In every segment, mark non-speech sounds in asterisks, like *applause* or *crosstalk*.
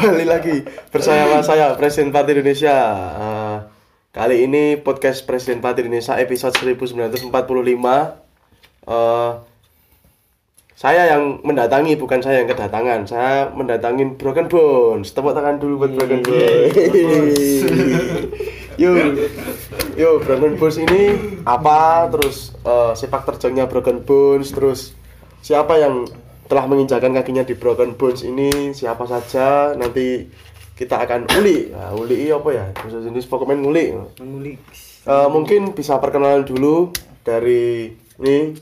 kembali lagi bersama saya Presiden Partai Indonesia. Eh, kali ini podcast Presiden Partai Indonesia episode 1945. Eh, saya yang mendatangi, bukan saya yang kedatangan. Saya mendatangin Broken Bones. Tepuk tangan dulu buat Broken Bones. Yo, yo Broken Bones ini apa? Terus eh, sepak terjangnya Broken Bones. Terus siapa yang telah menginjakan kakinya di Broken Bones ini? Siapa saja? Nanti kita akan uli. Nah, uli ini apa ya? Bahasa jenis pokoknya nguli. mengulik Eh, mungkin bisa perkenalan dulu dari ini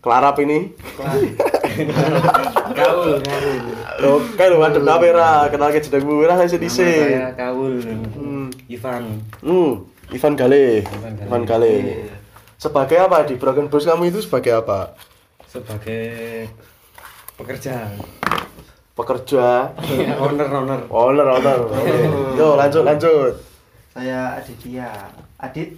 Klarap ini. kaul kaul Oke, lu ada kamera, kenal ke jedeng murah saya sedih saya kaul Hmm. Ivan Hmm, Ivan Gale. Ivan Gale. Ivan Gale. Sebagai apa di Broken Bones kamu itu sebagai apa? sebagai pekerja Pekerja, owner owner owner, owner. Oke. *laughs* Yo, lanjut, lanjut. Saya Aditya. Adit,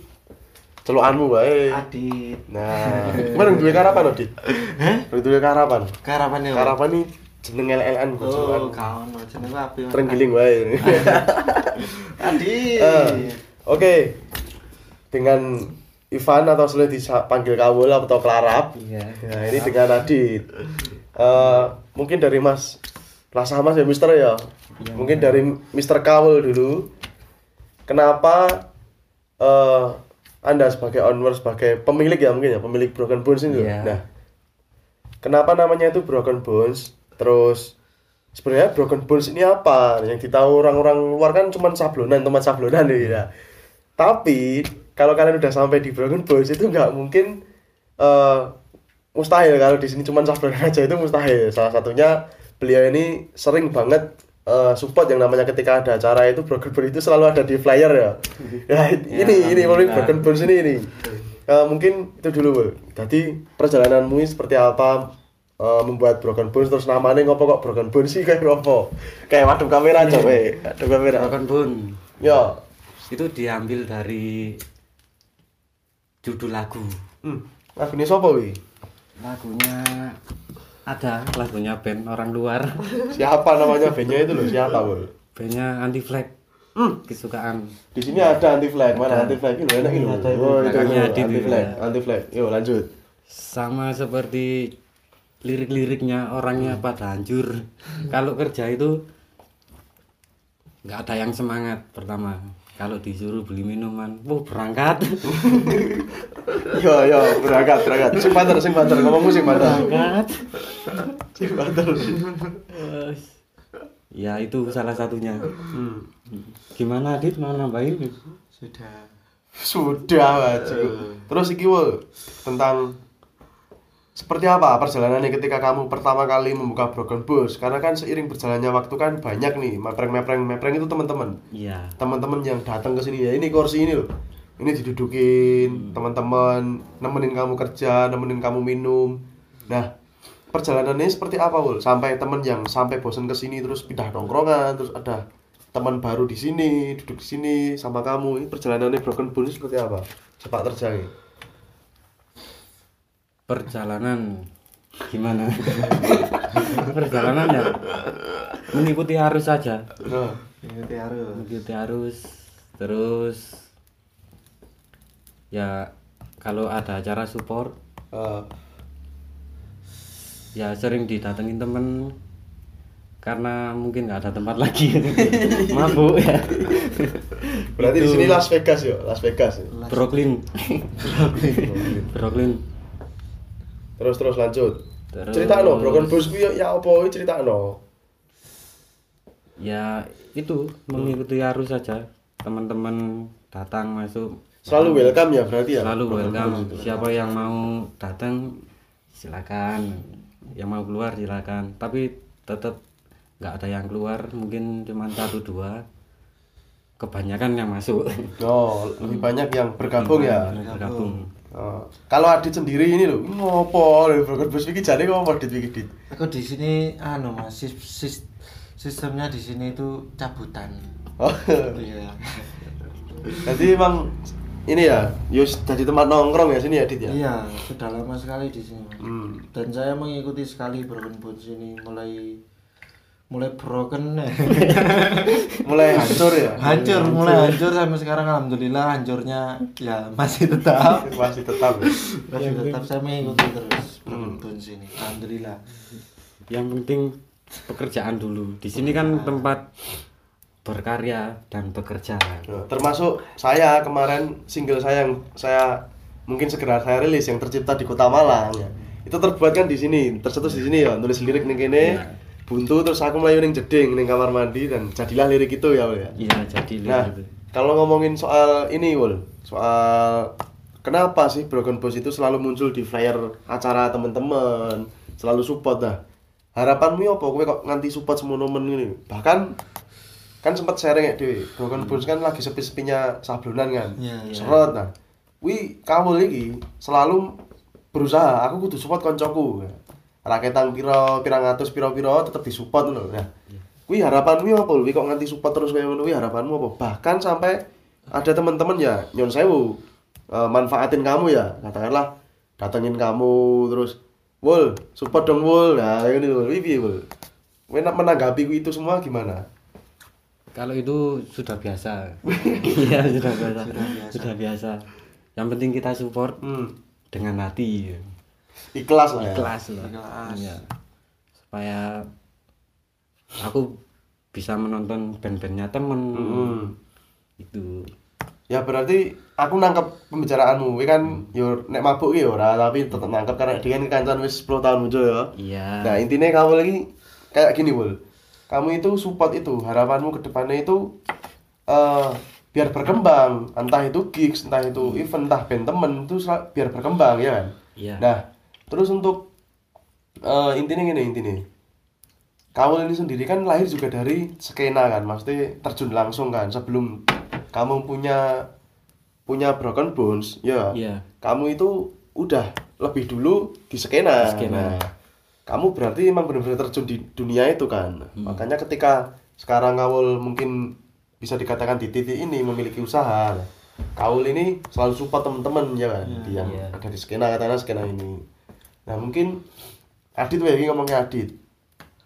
Celukanmu wae. Adit. Nah, *laughs* kemarin duwe karapan, Dit? Hah? Duwe karapan. Karapan ya. Karapan ini jeneng LLN bukan Oh, kawan jeneng apa ya? Terenggiling wae. *laughs* Adit. Eh, Oke. Dengan Ivan atau selalu dipanggil Kawul atau Klarap. iya Nah, ini dengan Adit. Eh, mungkin dari Mas Lah sama ya Mister ya. Mungkin dari Mister Kawul dulu. Kenapa eh Anda sebagai owner sebagai pemilik ya mungkin ya, pemilik Broken Bones ini. Iya. Nah, kenapa namanya itu Broken Bones? Terus sebenarnya Broken Bones ini apa? Yang ditahu orang-orang luar kan cuma sablonan, teman sablonan nih ya. Tapi kalau kalian udah sampai di Broken Bones itu nggak mungkin eh mustahil kalau di sini cuma sablonan *laughs* aja itu mustahil. Salah satunya beliau ini sering banget eh, support yang namanya ketika ada acara itu Broken Bones itu selalu ada di flyer ya. *laughs* Ya ini ini paling Broken Bones ini ini. Eh, mungkin itu dulu, Bul. Jadi perjalananmu seperti apa eh, membuat Broken Bones terus namanya ngopo kok Broken Bones sih kayak ngopo? Kayak waduh kamera aja, weh. Waduh kamera. Broken Bone Ya. itu diambil dari judul lagu Hmm. Lagu ini siapa wi? Lagunya ada lagunya band orang luar *laughs* Siapa namanya bandnya itu loh? Siapa, Bul? bandnya anti flag Hmm. kesukaan Di sini ada anti flag. Mana anti flag? Ini loh, enak itu. Oh, itu itu, anti itu flag. ya. Anti flag. Yuk lanjut. sama seperti lirik-liriknya orangnya pada hancur kalau kerja itu nggak ada yang semangat pertama kalau disuruh beli minuman wah berangkat *laughs* Yo yo berangkat berangkat. Sing banter sing banter ngomongmu sing banter. berangkat Sing banter. ya itu salah satunya Hmm. gimana Adit mau nambahin Sudah. Sudah, Baju. Terus iki tentang seperti apa perjalanannya ketika kamu pertama kali membuka Broken Bus? Karena kan seiring berjalannya waktu kan banyak nih mepreng-mepreng mepreng itu teman-teman. iya Teman-teman yang datang ke sini ya, ini kursi ini loh. Ini didudukin, teman-teman nemenin kamu kerja, nemenin kamu minum. Nah, perjalanannya seperti apa, Wul? Sampai temen yang sampai bosen ke sini terus pindah nongkrongan, terus ada teman baru di sini, duduk di sini sama kamu. Ini perjalanannya Broken Bones seperti apa? Sepak terjang. Perjalanan. Gimana? *laughs* Perjalanan ya? Mengikuti arus saja. Ini harus. mengikuti arus terus ya kalau ada acara support eh, ya sering didatengin temen. Karena mungkin nggak ada tempat lagi. *laughs* Mabuk ya. Berarti di sini Las Vegas ya, Las Vegas. Ya. Brooklyn. Brooklyn Terus terus lanjut. Terus- Cerita no, Broken Bones ku ya, ya apa cerita no. ya itu mengikuti arus saja teman-teman datang masuk Selalu welcome ya berarti ya. selalu welcome itu. siapa yang mau datang silakan yang mau keluar silakan tapi tetap nggak ada yang keluar mungkin cuma satu dua kebanyakan yang masuk Oh, lebih banyak yang bergabung ya. bergabung Oh. Kalau Adit sendiri ini loh, ngopo lho Broken Bones iki jane ngopo Adit iki Dit? Aku di sini anu Mas, sis- sis- sistemnya di sini itu cabutan. Oh. Iya. Jadi emang ini ya, Yus jadi tempat nongkrong ya sini ya Dit ya. Iya, sudah lama sekali di sini. Hmm. Dan saya mengikuti sekali Broken Bones ini mulai mulai broken *laughs* Mulai hancur ya. hancur mulai hancur sampai sekarang alhamdulillah hancurnya ya masih tetap *laughs* Masih tetap. ya. masih tetap saya mengikuti terus Broken Bones ini alhamdulillah Yang penting pekerjaan dulu. Di sini kan tempat berkarya dan bekerja. Termasuk saya kemarin single saya yang saya mungkin segera saya rilis yang tercipta di Kota Malang ya. Itu terbuat kan di sini, tercetus di sini ya, nulis lirik ning kene. Buntu terus aku melayu ning jeding ning kamar mandi dan jadilah lirik itu ya, Wul, ya. Iya, jadi Nah, lihat itu. kalau ngomongin soal ini, Wul, soal kenapa sih Broken Boss itu selalu muncul di flyer acara teman-teman, selalu support dah. Harapanmu apa kowe kok nganti support semono men ini? Bahkan kan sempat sharing ya di Broken Bones kan lagi sepi-sepinya sablonan kan. Iya, iya. Serot nah. Wi kawul iki selalu berusaha aku kudu support koncoku. Raketang piro, pirang atus piro-piro tetep disupport lho. Nah, Wih harapanmu apa? Wih kok nganti support terus kayak? Wih harapanmu apa? Bahkan sampai ada teman-teman ya nyon sewu eh, manfaatin kamu ya katakanlah datengin kamu terus Wul support dong Wul nah ini Wul Wih piye Wul menanggapi itu semua gimana? Kalau itu sudah biasa. *laughs* Iya, sudah biasa. Sudah biasa. Yang penting kita support Hmm. dengan hati. Ikhlas lah ya. Ikhlas lah. Ikhlas. Iya. Supaya aku bisa menonton band-bandnya temen. Hmm. Itu. Ya berarti aku nangkep pembicaraanmu. Kowe kan yo nek mabuk ki ora tapi tetep nangkep karena dia kan kancan wis 10 tahun muncul ya. Iya. Nah intinya kamu lagi kayak gini Wul Kamu itu support itu Harapanmu ke depannya itu eh Biar berkembang Entah itu gigs, entah itu event, entah band temen Itu biar berkembang ya kan Iya. Nah terus untuk eh Intinya gini intinya Kamu ini sendiri kan lahir juga dari skena kan Maksudnya terjun langsung kan Sebelum kamu punya Punya Broken Bones Ya Iya. kamu itu udah lebih dulu di skena. Di skena. Nah, kamu berarti emang benar-benar terjun di dunia itu kan. Hmm. Makanya ketika sekarang Kaul mungkin bisa dikatakan di titik ini memiliki usaha. Kaul ini selalu support teman-teman ya kan, di yang Iya. ada di skena katanya skena ini. Nah mungkin Adit wae iki ngomongnya Adit.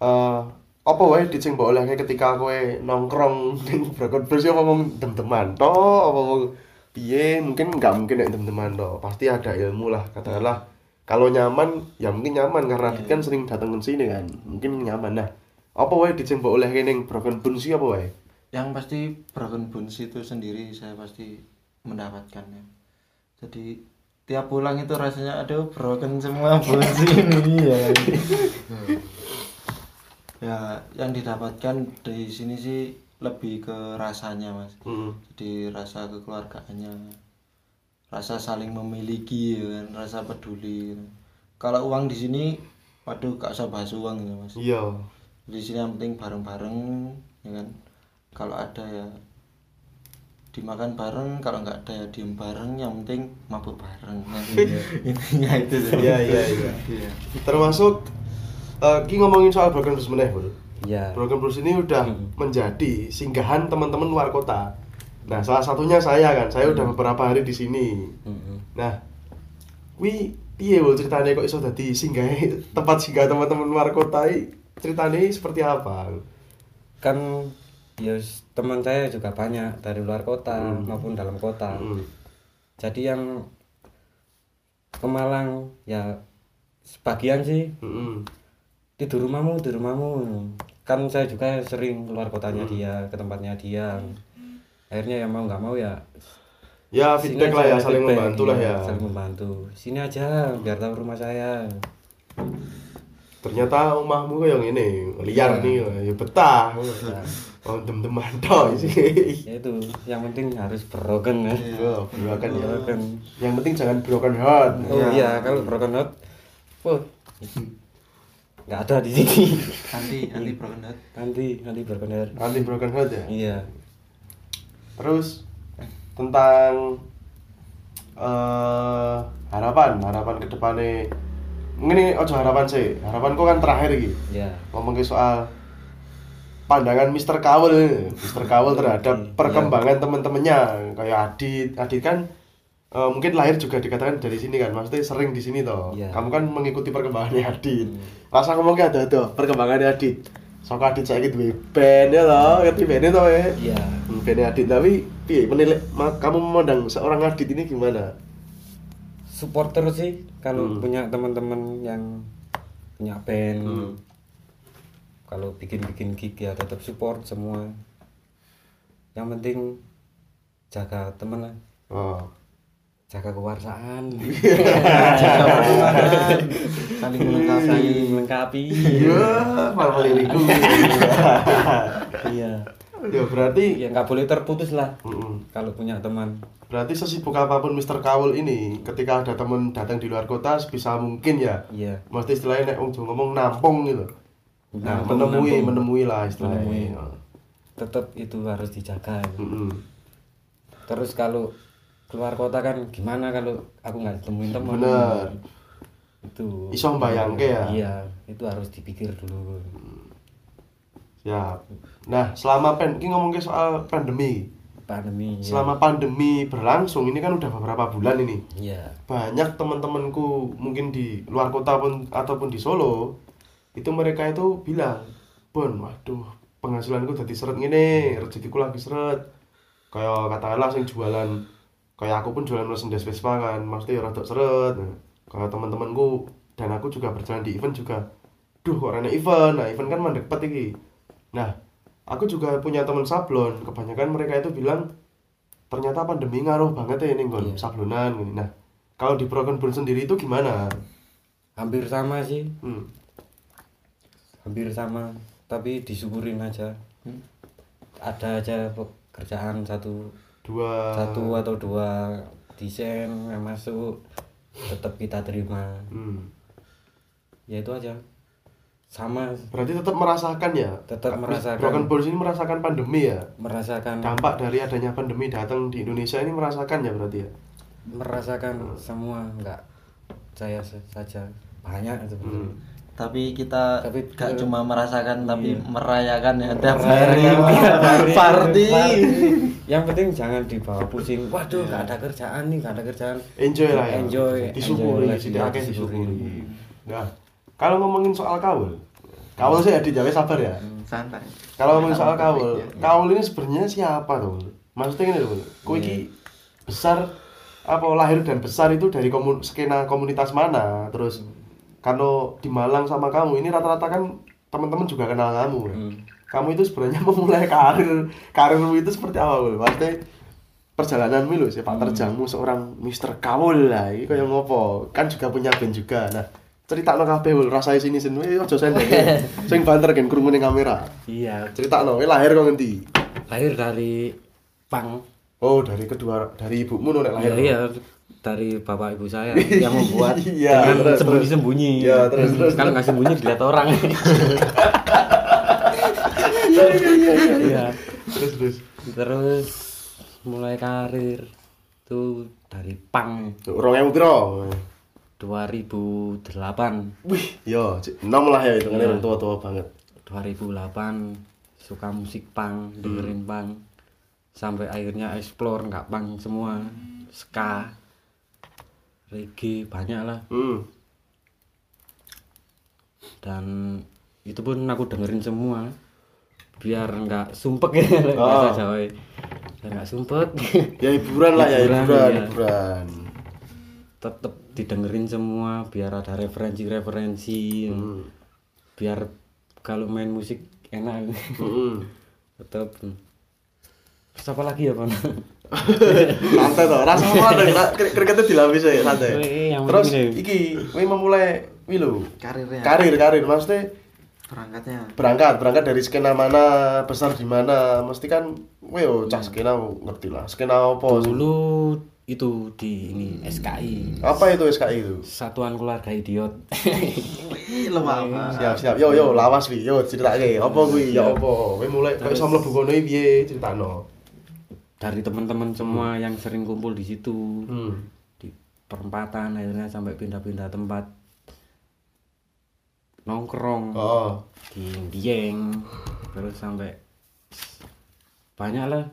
Eh apa wae Adit sing mbok olehke ketika kowe nongkrong *laughs* ning Broken Bones ya ngomong dem-deman to apa ngomong piye? Mungkin nggak mungkin nek dem-deman to pasti ada ilmu lah. Katakanlah kalau nyaman ya mungkin nyaman karena Adit kan sering datang ke sini kan. Mungkin nyaman. Nah apa wae Adit sing mbok olehke ning iki apa wae? Yang pasti Broken Bones itu sendiri saya pasti mendapatkannya. Jadi tiap pulang itu rasanya aduh broken semua bones ini ya ya yang didapatkan dari sini sih lebih ke rasanya mas. Hmm. jadi rasa kekeluargaannya rasa saling memiliki ya kan rasa peduli. Kalau uang di sini waduh gak usah bahas uang gitu mas. Iya. Di sini yang penting bareng-bareng ya kan. Kalau ada ya dimakan bareng kalau nggak ada ya diem bareng yang penting mabuk bareng *laughs* nah, intinya itu. Iya, iya, iya. Iya. termasuk eh ki ngomongin soal Broken Blues meneh Bro. Iya. Broken Blues ini udah menjadi singgahan teman-teman luar kota. Nah, salah satunya saya kan, saya udah beberapa hari di sini. Mm-mm. Nah, wi piye wul ceritanya kok iso dadi singgah tempat singgah teman-teman luar kota iki? Ceritanya seperti apa? Kan ya teman saya juga banyak dari luar kota maupun dalam kota. Hmm. Jadi yang ke Malang ya sebagian sih Mm-mm. di rumahmu di rumahmu kan saya juga sering keluar kotanya dia ke tempatnya dia akhirnya ya mau nggak mau ya Ya feedback lah ya, saling feedback, membantu lah iya, ya. saling membantu sini aja biar tahu rumah saya Ternyata rumahmu kok yang ini liar nih, ya betah. *laughs* Oh, dem-deman toh sih. ya itu yang penting harus broken ya Oh, broken ya. broken Yang penting jangan broken heart. oh iya kalau broken heart oh nggak ada di sini anti anti broken heart nanti nanti broken heart Anti broken heart ya. iya Terus tentang eh harapan, harapan ke depannya. Ini ojo harapan sih. Harapanku kan terakhir iki. ya Ngomong ke soal pandangan Mr. Kawul, Mr. Kawul terhadap perkembangan teman-temannya kayak Adit. Adit kan eh, mungkin lahir juga dikatakan dari sini kan, maksudnya sering di sini toh. Iya. Kamu kan mengikuti perkembangannya Adit. Rasa ngomongnya ada tuh perkembangannya Adit. Sok Adit saya gitu band ya toh, ngerti bandnya toh ya. Iya. Hmm, Bandnya Adit tapi piye menilai kamu memandang seorang Adit ini gimana? Supporter sih kalau Hmm. punya teman-teman yang punya band. Hmm. Kalau bikin-bikin gig ya tetap support semua. Yang penting jaga teman lah, Oh. jaga kewarasaan. *laughs* Jaga saling melengkapi. Saling melengkapi. Iya, malah liriku. Iya. *laughs* ya berarti Ya nggak boleh terputus lah Mm-mm. kalau punya teman. Berarti sesibuk apa pun Mr. Kawul ini, ketika ada teman datang di luar kota, sebisa mungkin ya. Iya. Mesti istilahnya nek ngomong nampung gitu. Nah, Nampung, menemui, nampung. menemui lah istilahnya. Menemui. Oh. Tetap itu harus dijaga. Mm-mm. Terus kalau keluar kota kan gimana kalau aku nggak temuin teman? Bener. Itu. Iso mbayangke ya? Iya, itu harus dipikir dulu. Ya. Nah, selama pen, ini ngomongin soal pandemi. Pandemi. ya. Selama pandemi berlangsung, ini kan udah beberapa bulan ini. Iya. Banyak teman-temanku mungkin di luar kota pun ataupun di Solo, itu mereka itu bilang, "Bon, waduh, penghasilanku jadi seret gini, rezekiku lagi seret." Kayak katakanlah sing jualan kayak aku pun jualan merchandise Vespa kan, maksudnya ya rada seret. Nah, Kalau teman-temanku dan aku juga berjalan di event juga, duh kok rene event, nah event kan mandek pet iki. Nah, aku juga punya teman sablon, kebanyakan mereka itu bilang ternyata pandemi ngaruh banget ya ini nggon sablonan gini. Nah, kalau di Broken Bone sendiri itu gimana? Hampir sama sih, Hmm. hampir sama. Tapi disyukurin aja. Hmm. Ada aja pekerjaan satu Dua satu atau dua desain yang masuk tetap kita terima. Hmm. Ya itu aja. Sama Berarti tetap merasakan ya? Tetap merasakan. Broken Bones ini merasakan pandemi ya? merasakan Dampak dari adanya pandemi datang di Indonesia ini merasakan ya berarti ya? merasakan semua enggak saya saja banyak itu Hmm. Tapi kita Tapi- gak cuma merasakan tapi Iya. merayakan ya tiap hari. hari. Party. yang penting jangan dibawa pusing waduh nggak ada kerjaan nih nggak ada kerjaan Enjoy lah ya? Enjoy, Disyukuri, enjoy, tidak disyukuri Nah, kalau ngomongin soal kaul Kaul sih Adi, jangan sabar ya Hmm, Santai. Kalau ngomongin soal kaul, topiknya. kaul ini sebenarnya siapa tuh? Maksudnya gini loh, kowe iki besar apa lahir dan besar itu dari komun, skena komunitas mana? Terus kalau di Malang sama kamu ini rata-rata kan teman-teman juga kenal kamu. ya. Hmm. Kamu itu sebenarnya *laughs* memulai karir karirmu itu seperti apa? Bul? Maksudnya perjalananmu loh, sepak terjangmu seorang Mr. Kaul lah, ini kayak ngopo? Kan juga punya band juga. Nah, cerita no kabeh Bul, rasai sini sini, eh ojo sendok. *laughs* Sing banter kan krungu ning kamera. iya. Cerita no, lahir kok ngendi? lahir dari pang. Oh, dari kedua dari ibumu nek lahir. iya iya. Dari bapak ibu saya yang membuat *laughs* Iya, dengan terus, sembunyi sembunyi Iya, terus, terus, kalau nggak sembunyi dilihat orang. *laughs* Iya. Terus terus. terus mulai karir tuh dari pang. Rong ewu piro? 2008 Wih, yo, cik, enam lah ya itu kan Iya. tua-tua banget. 2008 suka musik pang dengerin pang sampai akhirnya explore nggak pang semua ska reggae banyak lah Hmm. dan itu pun aku dengerin semua biar nggak sumpek *laughs* ya Oh. bahasa Jawa ya. biar nggak sumpek Ya hiburan lah ya, Hiburan, hiburan, iya. hiburan. Tetep didengerin semua biar ada referensi-referensi Hmm. biar kalau main musik enak Hmm. *laughs* tetep terus apa lagi ya Pan? *laughs* santai toh, rasa apa ada kriket dilapis ya santai. Terus ini. iki, kowe memulai wilu Karirnya. karir karir maksudnya Berangkatnya. berangkat berangkat dari skena mana besar di mana mesti kan weh oh, cah skena ngerti lah skena apa sih? dulu itu di ini SKI apa itu SKI itu? Satuan Keluarga Idiot. *laughs* Wih, lemah. siap siap. Yo yo lawas wi yo ceritake apa kuwi? Ya apa? Kowe mulai kok iso mlebu kono piye? Critakno dari teman-teman semua yang sering kumpul di situ hmm. di perempatan akhirnya sampai pindah-pindah tempat. Nongkrong. Oh. Di Dieng. Terus sampai banyak lah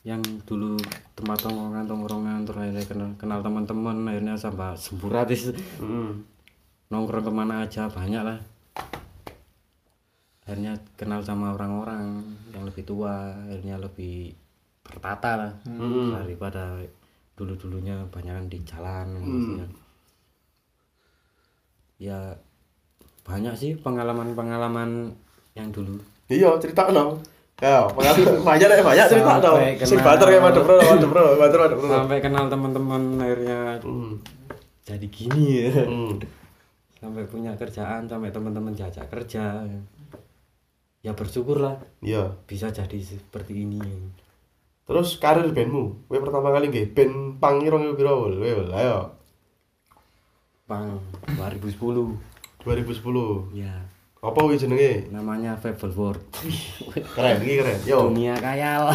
yang dulu tempat tongkrongan tongkrongan terus akhirnya kenal kenal teman-teman akhirnya sampai sempuratis Hmm. nongkrong ke mana aja banyak lah akhirnya kenal sama orang-orang yang lebih tua akhirnya lebih tertata lah daripada dulu-dulunya banyak di jalan gitu kan. ya banyak sih pengalaman-pengalaman yang dulu Iya, cerita no. Ya, pengalaman banyak deh, banyak cerita Sing kenal. banter kayak madep bro, madep bro, madep madep bro. sampai kenal teman-teman akhirnya Hmm. jadi gini ya Hmm. sampai punya kerjaan sampai teman-teman diajak kerja ya bersyukur lah Iya. bisa jadi seperti ini Terus karir bandmu, kowe pertama kali nggih band pang iki rong piro wul, ayo. pang 2010 2010. ya Apa kuwi jenenge? namanya Fable World *laughs* Keren, iki keren. Yo. dunia kayal.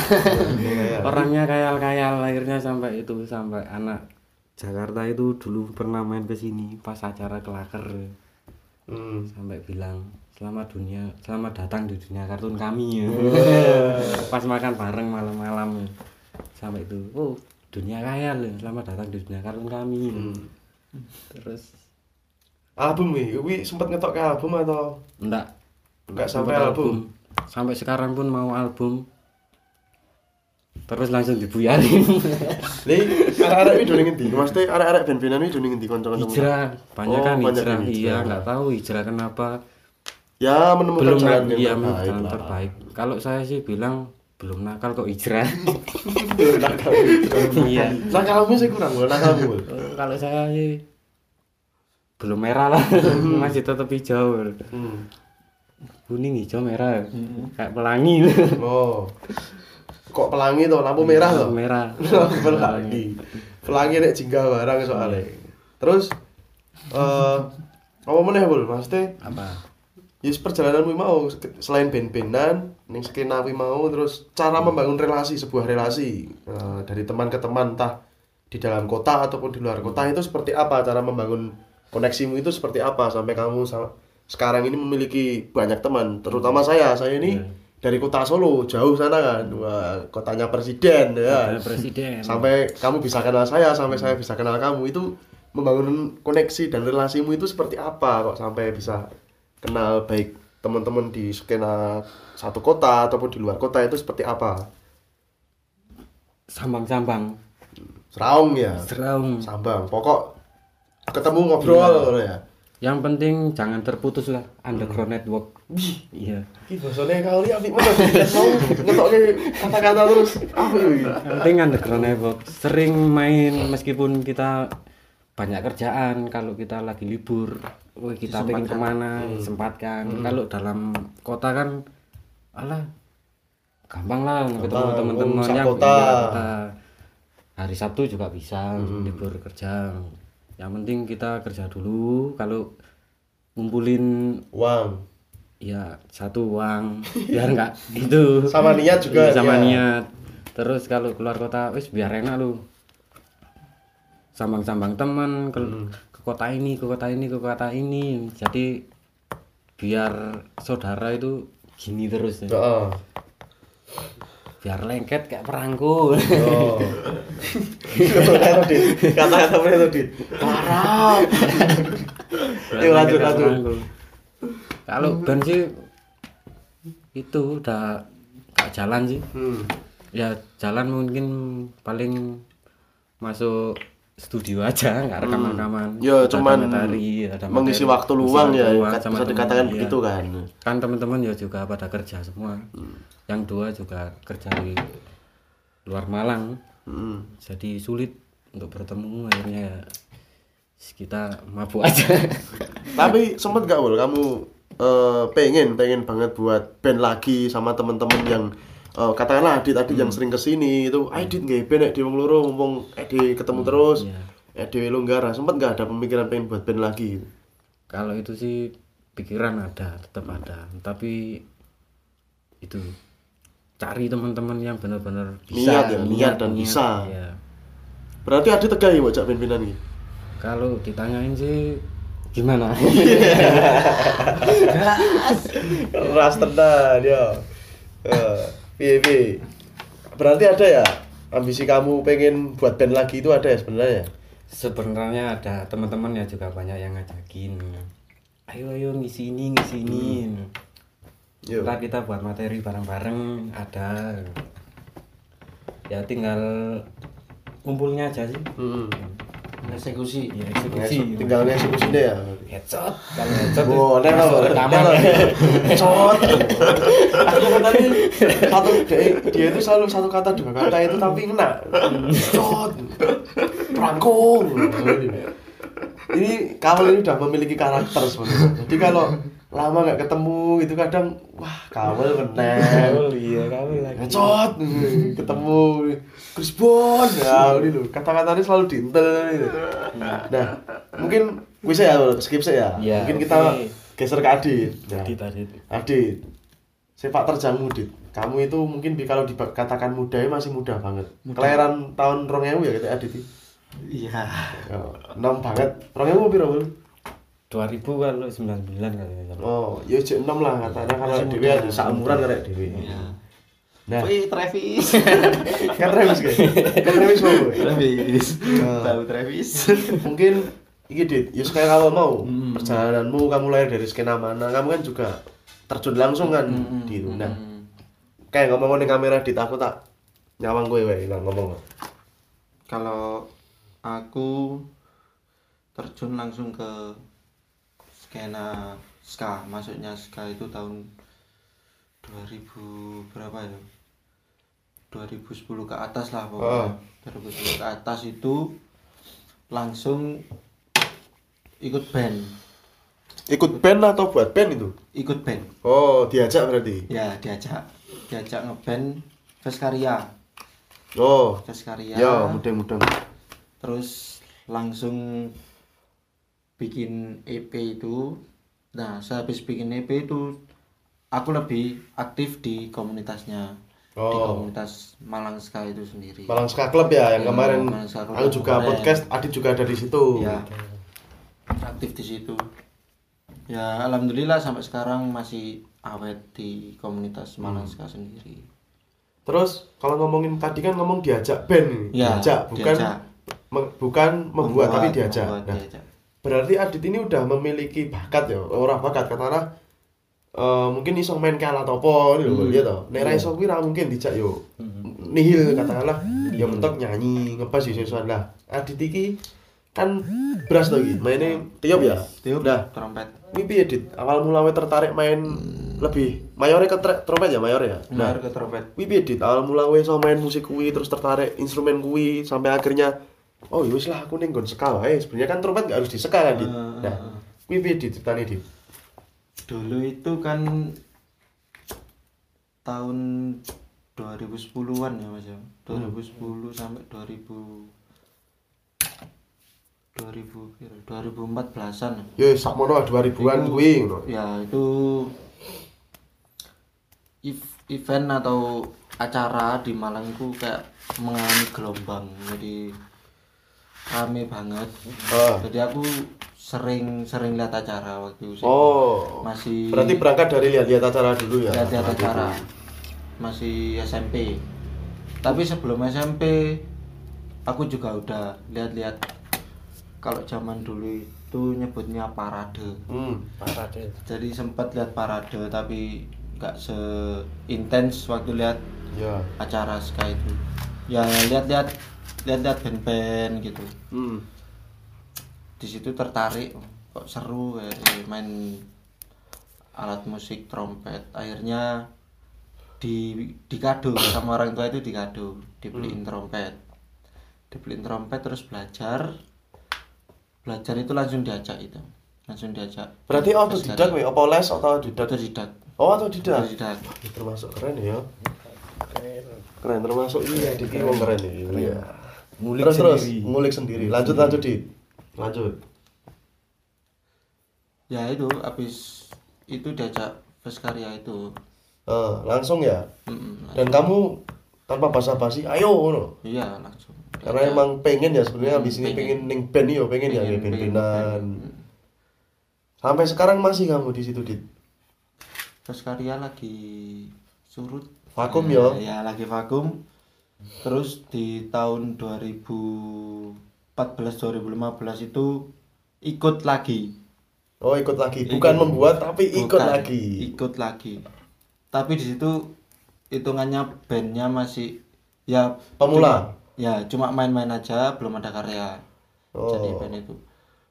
*laughs* Orangnya kayal-kayal akhirnya sampai itu sampai anak Jakarta itu dulu pernah main ke sini pas acara kelaker Hmm. sampai bilang selamat dunia selamat datang di dunia kartun kami. Ya *laughs* pas makan bareng malam-malam. Sampai itu oh dunia kayal. Ya selamat datang di dunia kartun kami. Terus Album iki, kuwi sempet ngetok ke album atau? Enggak Enggak sampai album? sampai sekarang pun mau album. Terus langsung dibuyarin. *laughs* Nih, arek-arek iki dolen ngendi? Maksudnya arek-arek band-bandan iki dolen ngendi kanca-kanca? hijrah. Banyak kan Oh, hijrah. yang iya nggak tahu hijrah kenapa. Ya, menemukan belum jalan yang iya terbaik jalan terbaik. Kalau saya sih bilang belum nakal kok hijrah. *laughs* Nakal. iya. Nakalmu sih kurang, nakalmu. Kalau saya sih belum merah lah masih tetap hijau Hmm. kuning hijau merah kayak pelangi Oh. Kok pelangi tuh, lampu merah tuh. merah *laughs* pelangi. Pelangi nek jingga barang soalnya. Terus eh apa meneh, Bul? Maksudnya apa ya perjalanan kuwi mau selain band-bandan ning skena kuwi mau terus cara membangun relasi sebuah relasi eh, dari teman ke teman entah di dalam kota ataupun di luar kota itu seperti apa cara membangun koneksimu itu seperti apa sampai kamu sekarang ini memiliki banyak teman terutama saya. Saya ini dari kota Solo jauh sana kan wah kotanya presiden ya. Presiden. Sampai kamu bisa kenal saya sampai saya bisa kenal kamu. Itu membangun koneksi dan relasimu itu seperti apa kok sampai bisa kenal baik teman-teman di skena satu kota ataupun di luar kota itu seperti apa? Sambang-sambang. Seraung ya? Seraung. Sambang. Pokok ketemu ngobrol ya? Yang penting jangan terputus lah underground network. Iya. Iki basane kali apik mana mau ngetokke kata-kata terus. Yang penting underground network. Sering main meskipun kita banyak kerjaan kalau kita lagi libur kita pengen ke mana sempatkan kalau dalam kota kan alah gampang lah ketemu teman-teman oh, yang kota. iya, kota. hari Sabtu juga bisa libur kerja yang penting kita kerja dulu. Kalau ngumpulin uang. Ya satu uang. *laughs* Biar enggak itu Sama niat juga, Iya, sama ya. niat. Terus kalau keluar kota wis biar enak lu. Sambang-sambang teman ke, ke kota ini ke kota ini ke kota ini. Jadi biar saudara itu gini terus ya. Heeh. Biar lengket kayak perangku Oh. Kata-kata itu, Dit? Parah. Yuk, lanjut, lanjut. kalau band sih itu udah gak jalan sih Hmm. ya jalan mungkin paling masuk studio aja nggak rekaman rekaman Ya, cuman materi, ada mengisi materi, waktu ngisi luang waktu ya, luang sama bisa dikatakan iya. begitu kan. kan teman-teman ya juga pada kerja semua. Yang dua juga kerja di luar Malang. Hmm. jadi sulit untuk bertemu akhirnya ya kita mabuk aja. *laughs* Tapi sempet gak Wul kamu eh, pengen pengen banget buat band lagi sama temen-temen yang eh, katakanlah Adit Adit yang sering ke sini itu Adit nggak band di wong loro ngomong Edi ketemu terus iya. Edi longgar sempet gak ada pemikiran pengen buat band lagi? Kalau itu sih pikiran ada tetap ada. Tapi itu cari teman-teman yang benar-benar bisa Niat ya, niat dan bisa. iya. berarti Adit tegak ya buat band bandan ini? Kalau ditanyain sih gimana? *laughs* *laughs* Keras tenan ya piye piye? Berarti ada ya? Ambisi kamu pengen buat band lagi itu ada ya sebenarnya? Sebenarnya ada. Teman-teman ya juga banyak yang ngajakin. Ayo ayo ngisi ini ngisi ini. Ntar kita buat materi bareng-bareng. Ada. Ya tinggal kumpulnya aja sih. Hmm. Eksekusi ya eksekusi tinggal eksekusinya ya headshot kalau headshot Oh, nek lo rekaman Cot. Aku tadi satu dia, dia itu selalu satu kata dua kata itu tapi kena. Cot. Prangkung. Ini Kawel ini udah memiliki karakter sebenarnya. Jadi kalau lama nggak ketemu itu kadang wah Kawel kena. iya kami lagi Ngecot *laughs* ketemu Chris Bon ya ini loh kata-katanya selalu diintel ini. Nah mungkin bisa ya skip saya ya. Ya, mungkin kita oke. geser ke Adit. Nah, tadi tadi Adit sepak terjangmu Dit. Kamu itu mungkin di- kalau dikatakan muda ya masih muda banget. Kelahiran tahun 2000 ya gitu Adit. iya Ya, enam banget. 2000 piro, Bul? 2000 kalau 99 kali ya Oh, ya jek 6 lah katanya kalau dhewe muda. seumuran karek dhewe. Nah, Wih, Travis *laughs* kan Travis guys. Kan Travis mau. gue. Travis Ah. tahu Travis mungkin iki dit ya kayak kamu mau Hmm. perjalananmu kamu lahir dari skena mana kamu kan juga terjun langsung kan Hmm, gitu nah hmm. kayak ngomong di kamera dit aku tak nyawang gue wae lah ngomong kalau aku terjun langsung ke skena ska masuknya ska itu tahun 2000 berapa ya? 2010 ke atas lah pokoknya. Ah. 2010 ke atas itu langsung ikut band. Ikut band atau buat band itu? Ikut band. Oh diajak berarti? Ya diajak. Diajak ngeband Veskaria oh. Veskaria ya mudah-mudahan terus langsung bikin EP itu nah sehabis bikin EP itu aku lebih aktif di komunitasnya di Oh. komunitas Malang Sky itu sendiri Malang Ska Club ya yang Iya, kemarin Ska Club aku juga kemarin. podcast Adit juga ada di situ ya aktif di situ ya alhamdulillah sampai sekarang masih awet di komunitas Malang Ska sendiri terus kalau ngomongin tadi kan ngomong diajak band. Ya, diajak bukan diajak. me- bukan membuat, tapi diajak membuat, nah diajak. Berarti Adit ini udah memiliki bakat ya orang bakat katakanlah eh mungkin iso main apa ini lho Hmm. ya toh. Nek ra iso kuwi ra mungkin dijak yo nihil katakanlah. Ya mentok nyanyi ngepas iso isoan lah Adit iki kan beras to iki maine tiup ya? Tiup, nah trompet. kuwi piye Dit awal mula tertarik main lebih mayore ke trompet ya mayor ya? Nah Benar ke trompet. kuwi piye Dit awal mula kowe iso main musik kuwi terus tertarik instrumen kuwi sampai akhirnya oh ya wis lah aku ning nggon seka wae sebenarnya kan trompet gak harus diseka kan Dit Ah, nah kuwi piye Dit ceritane Dit dulu itu kan tahun 2010-an ya Mas ya. 2010 sampai 2000 2000 kira 2014-an. ya sakmono 2000-an kuwi ngono Ya, itu ev- event atau acara di Malang itu kayak mengalami gelombang. Jadi rame banget. Ah. Jadi aku sering sering lihat acara waktu itu. oh. Masih berarti berangkat dari lihat-lihat acara dulu ya? Lihat-lihat acara. Masih SMP tapi sebelum SMP aku juga udah lihat-lihat kalau zaman dulu itu nyebutnya parade. Hmm. Parah deh jadi sempat lihat parade tapi nggak seintens waktu lihat ya. acara Sky itu. Ya lihat-lihat lihat-lihat band-band gitu. Hmm. Di situ tertarik kok seru ya main alat musik trompet. Akhirnya di dikado sama orang tua itu dikado dibeliin trompet. Dibeliin trompet terus belajar. Belajar itu langsung diajak itu. Langsung diajak. Berarti autodidak we apa les atau autodidak. Otodidak oh otodidak Ih, termasuk keren ya. Keren. Termasuk iya wong keren. nih iya Ngulik terus terus. sendiri. ngulik sendiri. Lanjut lanjut di lanjut. Ya itu habis itu diajak Veskaria itu. Eh, langsung ya? Mm-mm, dan kamu tanpa basa-basi ayo ngono? Iya langsung. Karena emang pengen ya sebenarnya Hmm, habis ini pengen. ning band yo pengen, ya Pengen- ya band. sampai sekarang masih kamu di situ dit? Veskaria lagi surut. Vakum, ya? ya lagi vakum terus di tahun 2014 2015 itu ikut lagi Oh, ikut lagi. Bukan membuat tapi ikut Bukan, lagi. ikut lagi tapi di situ hitungannya bandnya masih ya Pemula. ya cuma main-main aja belum ada karya jadi Oh. band itu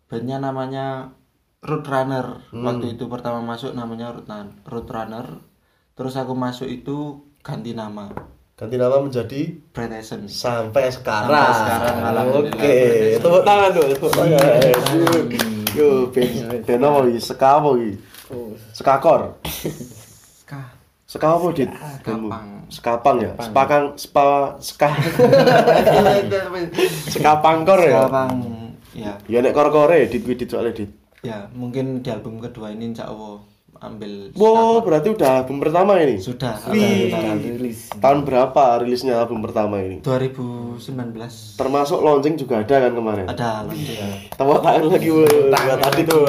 bandnya namanya Root Runner Hmm. waktu itu pertama masuk namanya Root, Run- Root Runner terus aku masuk itu ganti nama Ganti nama menjadi Brad Essen sampai sekarang. Sampai sekarang. Oke, tepuk tangan dulu, tepuk tangan. Yo, ben ben apa iki? Seka apa iki? Sekakor. Ska Seka apa, Dit? Sekapang. Sekapang ya? Sepakang spa seka. *laughs* Sekapangkor ya? Sekarang ya Ya nek kor-kore dit dit soalnya dit. ya mungkin di album kedua ini insya Allah ambil Wow, berarti udah album pertama ini. sudah Wih. sudah. Tahun berapa rilisnya album pertama ini? 2019 Termasuk launching juga ada kan kemarin? ada launching Tepuk tangan lagi. Buat tadi tuh.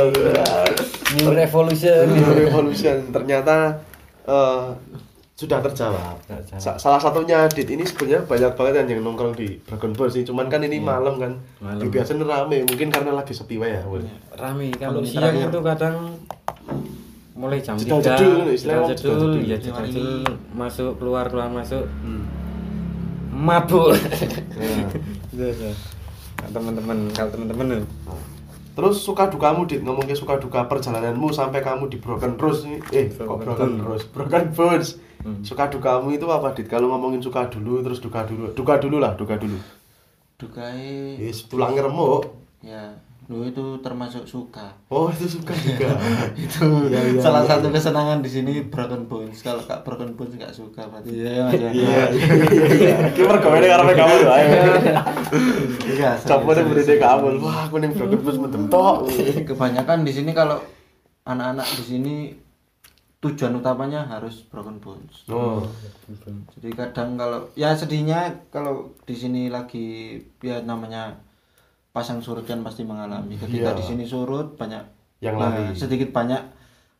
New Revolution New Revolution ternyata eh, sudah terjawab. Sa- salah satunya Dit ini sebenarnya banyak banget yang nongkrong di Dragon Ball sih. Cuman kan ini malam kan. Malam. Biasanya rame, mungkin karena lagi sepi ya. Bu. rame kalau siang itu kadang mulai jam tiga jedul, jedul jedul. ya jedul ini. masuk keluar keluar masuk Hmm. mabuk Nah. Gitu, Nah, teman-teman kalau teman-teman Terus suka dukamu Dit, ngomong ke suka duka perjalananmu sampai kamu di Broken ini. Eh, kok Broken Broken Bone. Rose? Broken Bones. Hmm. Suka dukamu itu apa Dit? Kalau ngomongin suka dulu terus duka dulu. Duka dulu lah, duka dulu. Dukai Yes, tulang remuk. ya lu itu termasuk suka Oh, itu suka juga. *laughs* itu Iya, iya, salah iya. satu kesenangan di sini Broken Bones kalau kak Broken Bones nggak suka berarti ya mas ya Iya, iya, iya. Ki pergaweane karo kamu lho, iya Coba deh serius, beri serius. kamu. Wah, aku ning Broken Bones mentem tok. kebanyakan di sini kalau anak-anak di sini tujuan utamanya harus Broken Bones Oh. jadi kadang kalau ya sedihnya kalau di sini lagi ya namanya pasang surut kan pasti mengalami ketika Iya. di sini surut banyak Yang ya, lari. sedikit banyak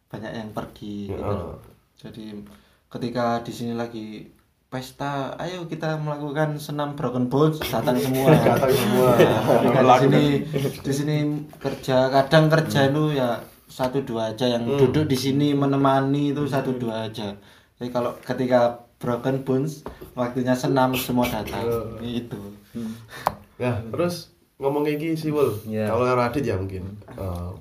banyak yang pergi gitu Ya. loh. jadi ketika di sini lagi pesta ayo kita melakukan senam broken bones datang semua *laughs* Datang semua. Nah, ketika di sini di sini kerja kadang kerja itu ya satu dua aja yang Hmm. duduk di sini menemani itu satu dua aja jadi kalau ketika broken bones waktunya senam semua datang itu Ya, terus ngomong kayak gini sih, Wul. Iya. Kalau karo Adit ya mungkin. Eh,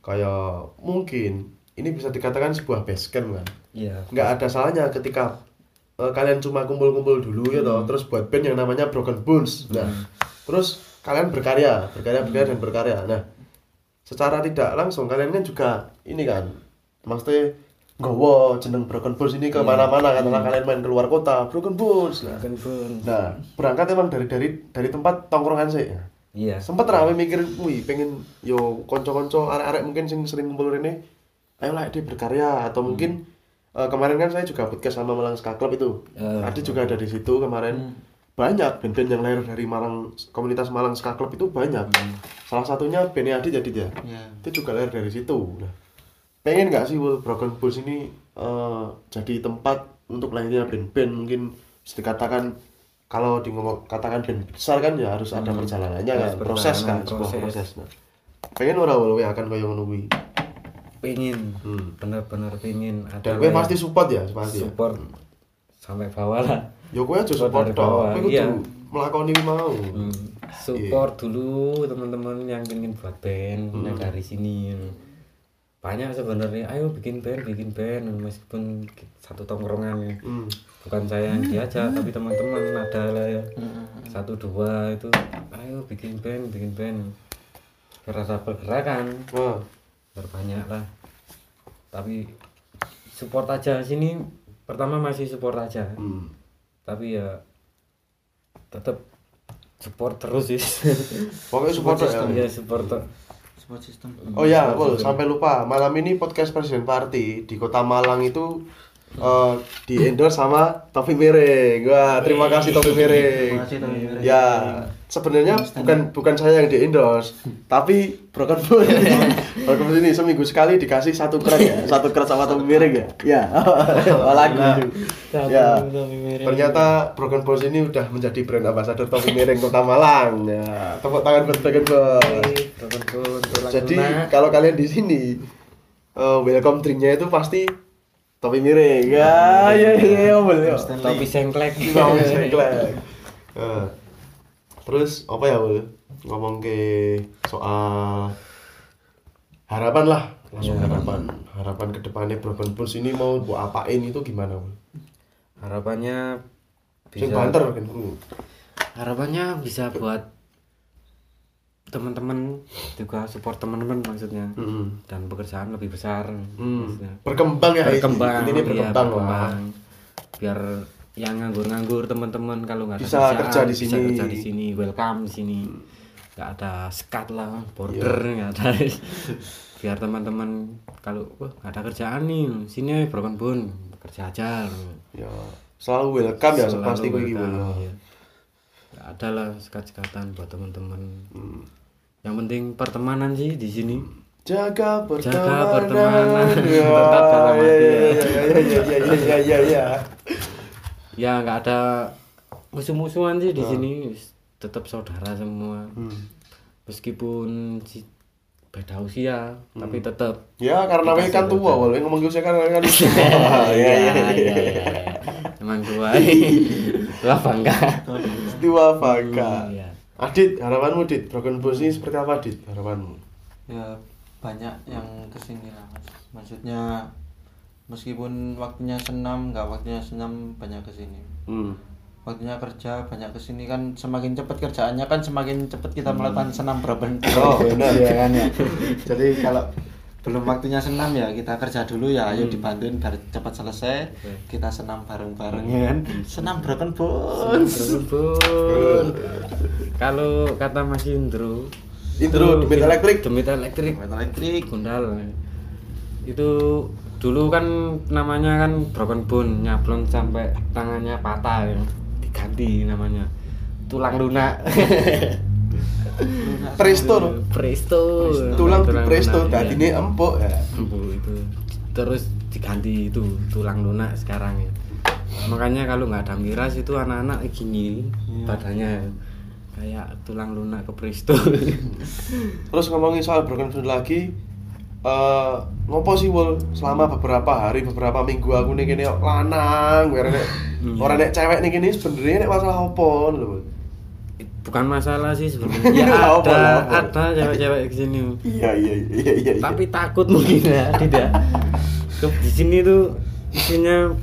kayak mungkin ini bisa dikatakan sebuah base camp kan. iya nggak ada salahnya ketika eh, kalian cuma kumpul-kumpul dulu ya toh, terus buat band yang namanya Broken Bones. Nah, terus kalian berkarya, berkarya, berkarya dan berkarya. Nah, secara tidak langsung kalian kan juga ini kan, maksudnya gowo jeneng Broken Bones ini ke mana-mana katakanlah kalian main keluar kota, Broken Bones. Nah, Broken Bone. nah berangkat emang dari dari dari tempat tongkrongan sih. iya Sempet rame mikir, wih pengen yo konco-konco arek-arek mungkin sing sering kumpul rene, ayo lah dia berkarya atau mungkin eh, kemarin kan saya juga podcast sama Malang Ska Club itu. Eh. Adi juga ada di situ kemarin. Banyak band-band yang lahir dari Malang komunitas Malang Ska Club itu banyak. Salah satunya band Adi jadi dia. ya Itu juga lahir dari situ. Nah, pengen nggak sih Broken Bulls ini eh, jadi tempat untuk lahirnya band-band? Mungkin bisa dikatakan kalau di ngomong katakan band besar kan ya harus ada perjalanannya kan Harus proses kan perjalanan, sebuah proses. proses. Nah. pengen ora we akan kaya kuwi? Pengen Hmm. bener-bener pengen ada dan gue yang pasti support ya pasti ya? support sampai bawah lah. Ya gue aja Support dong gue iya. melakoni mau. Hmm, support dulu teman-teman yang ingin buat band Hmm. yang dari sini banyak sebenarnya. Ayo bikin band bikin band meskipun satu tongkrongan Hmm. bukan saya yang diajak tapi teman-teman ada lah ya. Satu dua itu. Ayo bikin band bikin band. Berasa pergerakan. Wah, berbanyak lah. Tapi support aja. Sini pertama masih support aja. Hmm. tapi ya tetap support terus sih. Pokoknya support ya ya support. Support system Oh ya, sampai lupa. Malam ini podcast Presiden Party di Kota Malang itu eh, di endorse sama Taufik Miring. Wah, terima kasih Taufik Miring. Terima kasih, Taufik Miring. Ya, sebenarnya bukan bukan saya yang di endorse, tapi Broken Bones. *laughs* Broken Bones ini seminggu sekali dikasih satu krat ya, satu krat sama Taufik Miring ya. Ya, *laughs* oh, lagi. Ya, ternyata Broken Bones ini udah menjadi brand ambassador Taufik Miring Kota Malang. Ya, tepuk tangan buat Broken Bones. Jadi kalau kalian di sini eh, welcome drinknya itu pasti topi miring. Ya, ya, ya, ya, boleh. Topi sengklek. Mau sengklek. *laughs* Eh, Terus apa ya, Bul? Ngomong ke soal harapan lah. Langsung harapan. Harapan ke depannya Broken Bones ini mau buat apain itu gimana, Bul? Harapannya Sing bisa banter kan. Harapannya bisa buat teman-teman juga support teman-teman maksudnya Hmm. dan pekerjaan lebih besar Hmm. maksudnya. Berkembang ya, berkembang ini iya, berkembang lah. berkembang. biar yang nganggur-nganggur teman-teman kalau nggak ada Bisa kerjaan, kerja di bisa sini. kerja di sini welcome di sini nggak ada skat lah border Iya. nggak ada *laughs* biar teman-teman kalau wah nggak ada kerjaan nih sini broken bone kerja aja Ya, selalu welcome ya Selalu pasti iki, Bul. welcome, iya. nggak ada lah sekat-sekatan buat teman-teman Hmm. Yang penting pertemanan sih di sini Jaga pertemanan. Jaga pertemanan. Ya, *laughs* Tetap dalam ya, hati ya, ya. ya, ya, ya, ya, ya, ya, ya. ya nggak ada musuh-musuhan sih di sini tetap saudara semua Hmm. meskipun si- beda usia tapi tetap Ya, karena Kita we kan tua, saudara. wal. ngomong gue kan kan *laughs* tua. *laughs* Ya, ya, ya. emang tua tua bangga Tua Vaka. Adit, harapanmu Dit, Broken Bones ini seperti apa Dit? Harapanmu? ya banyak yang ke sini lah mas maksudnya meskipun waktunya senam nggak waktunya senam banyak ke sini Hmm. waktunya kerja banyak ke sini kan semakin cepat kerjaannya kan semakin cepat kita melakukan senam berben Oh, benar. ya kan ya *laughs* jadi kalau belum waktunya senam ya kita kerja dulu ya. Ayo dibantuin biar cepat selesai. Kita senam bareng-bareng ya kan senam broken bones. Berbun. kalau kata Mas Indro Indro, Demit Elektrik. Demit elektrik. Elektrik. Gundal. Itu dulu kan namanya kan broken bone nyablon sampai tangannya patah ya. diganti namanya. Tulang lunak *laughs* Presto no? presto Tulang di presto, tadi ini iya. empuk ya. Empuk itu terus diganti itu tulang lunak sekarang ya makanya kalau nggak ada miras itu anak-anak gini badannya kayak tulang lunak ke presto *laughs* Terus ngomongin soal Broken Bones lagi, eh ngopo sih wol selama beberapa hari beberapa minggu aku nih kene lanang ora nek *laughs* ora nek cewek nih kene sebenarnya nek masalah opo lho Wul? Bukan masalah sih sebenarnya. *laughs* Ya ada apa? ada cewek-cewek di sini. Iya iya iya iya iya. tapi takut mungkin ya *laughs* tidak. Ke- di sini tuh isinya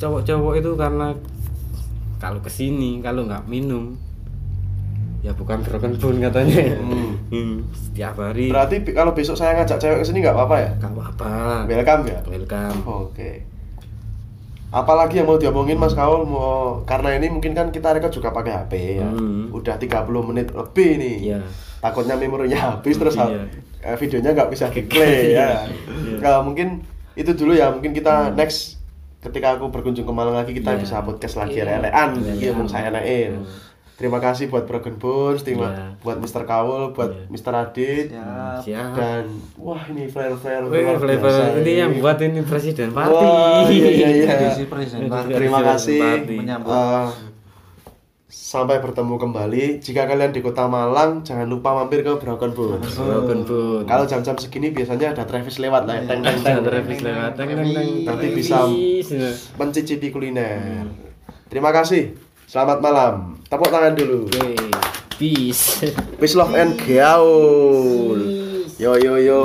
cowok-cowok itu karena kalau ke sini kalau nggak minum ya bukan broken bone katanya. Hmm. *laughs* Hmm, setiap hari. Berarti kalau besok saya ngajak cewek ke sini nggak apa-apa ya? Nggak apa-apa. Welcome ya? Welcome. Oke apalagi yang mau diomongin Mas Kaul mau karena ini mungkin kan kita rekod juga pakai HP ya Hmm. udah 30 menit lebih nih Iya. takutnya memorinya habis terus Iya. eh, videonya nggak bisa di play *laughs* ya Iya. Nah, mungkin itu dulu ya mungkin kita next ketika aku berkunjung ke Malang lagi kita Iya. bisa podcast lagi Iya. relean Iya. iya mun saya naik terima kasih buat Broken Bones terima Iya. buat Mr. Kaul buat Iya. Mr. Adit ya siap dan wah ini flare-flare Wih, luar flavor biasa ini yang buat ini presiden party Wah, iya, iya, iya. Edisi presiden party. Terima kasih. Eh, sampai bertemu kembali. Jika kalian di Kota Malang, jangan lupa mampir ke Broken Bones. broken bone Kalau jam-jam segini biasanya ada Travis lewat lah, teng teng teng. revisi lewat teng teng teng Nanti bisa Travis. mencicipi kuliner. Terima kasih. Selamat malam. Tepuk tangan dulu. Peace Peace love and gaul. Yo yo yo.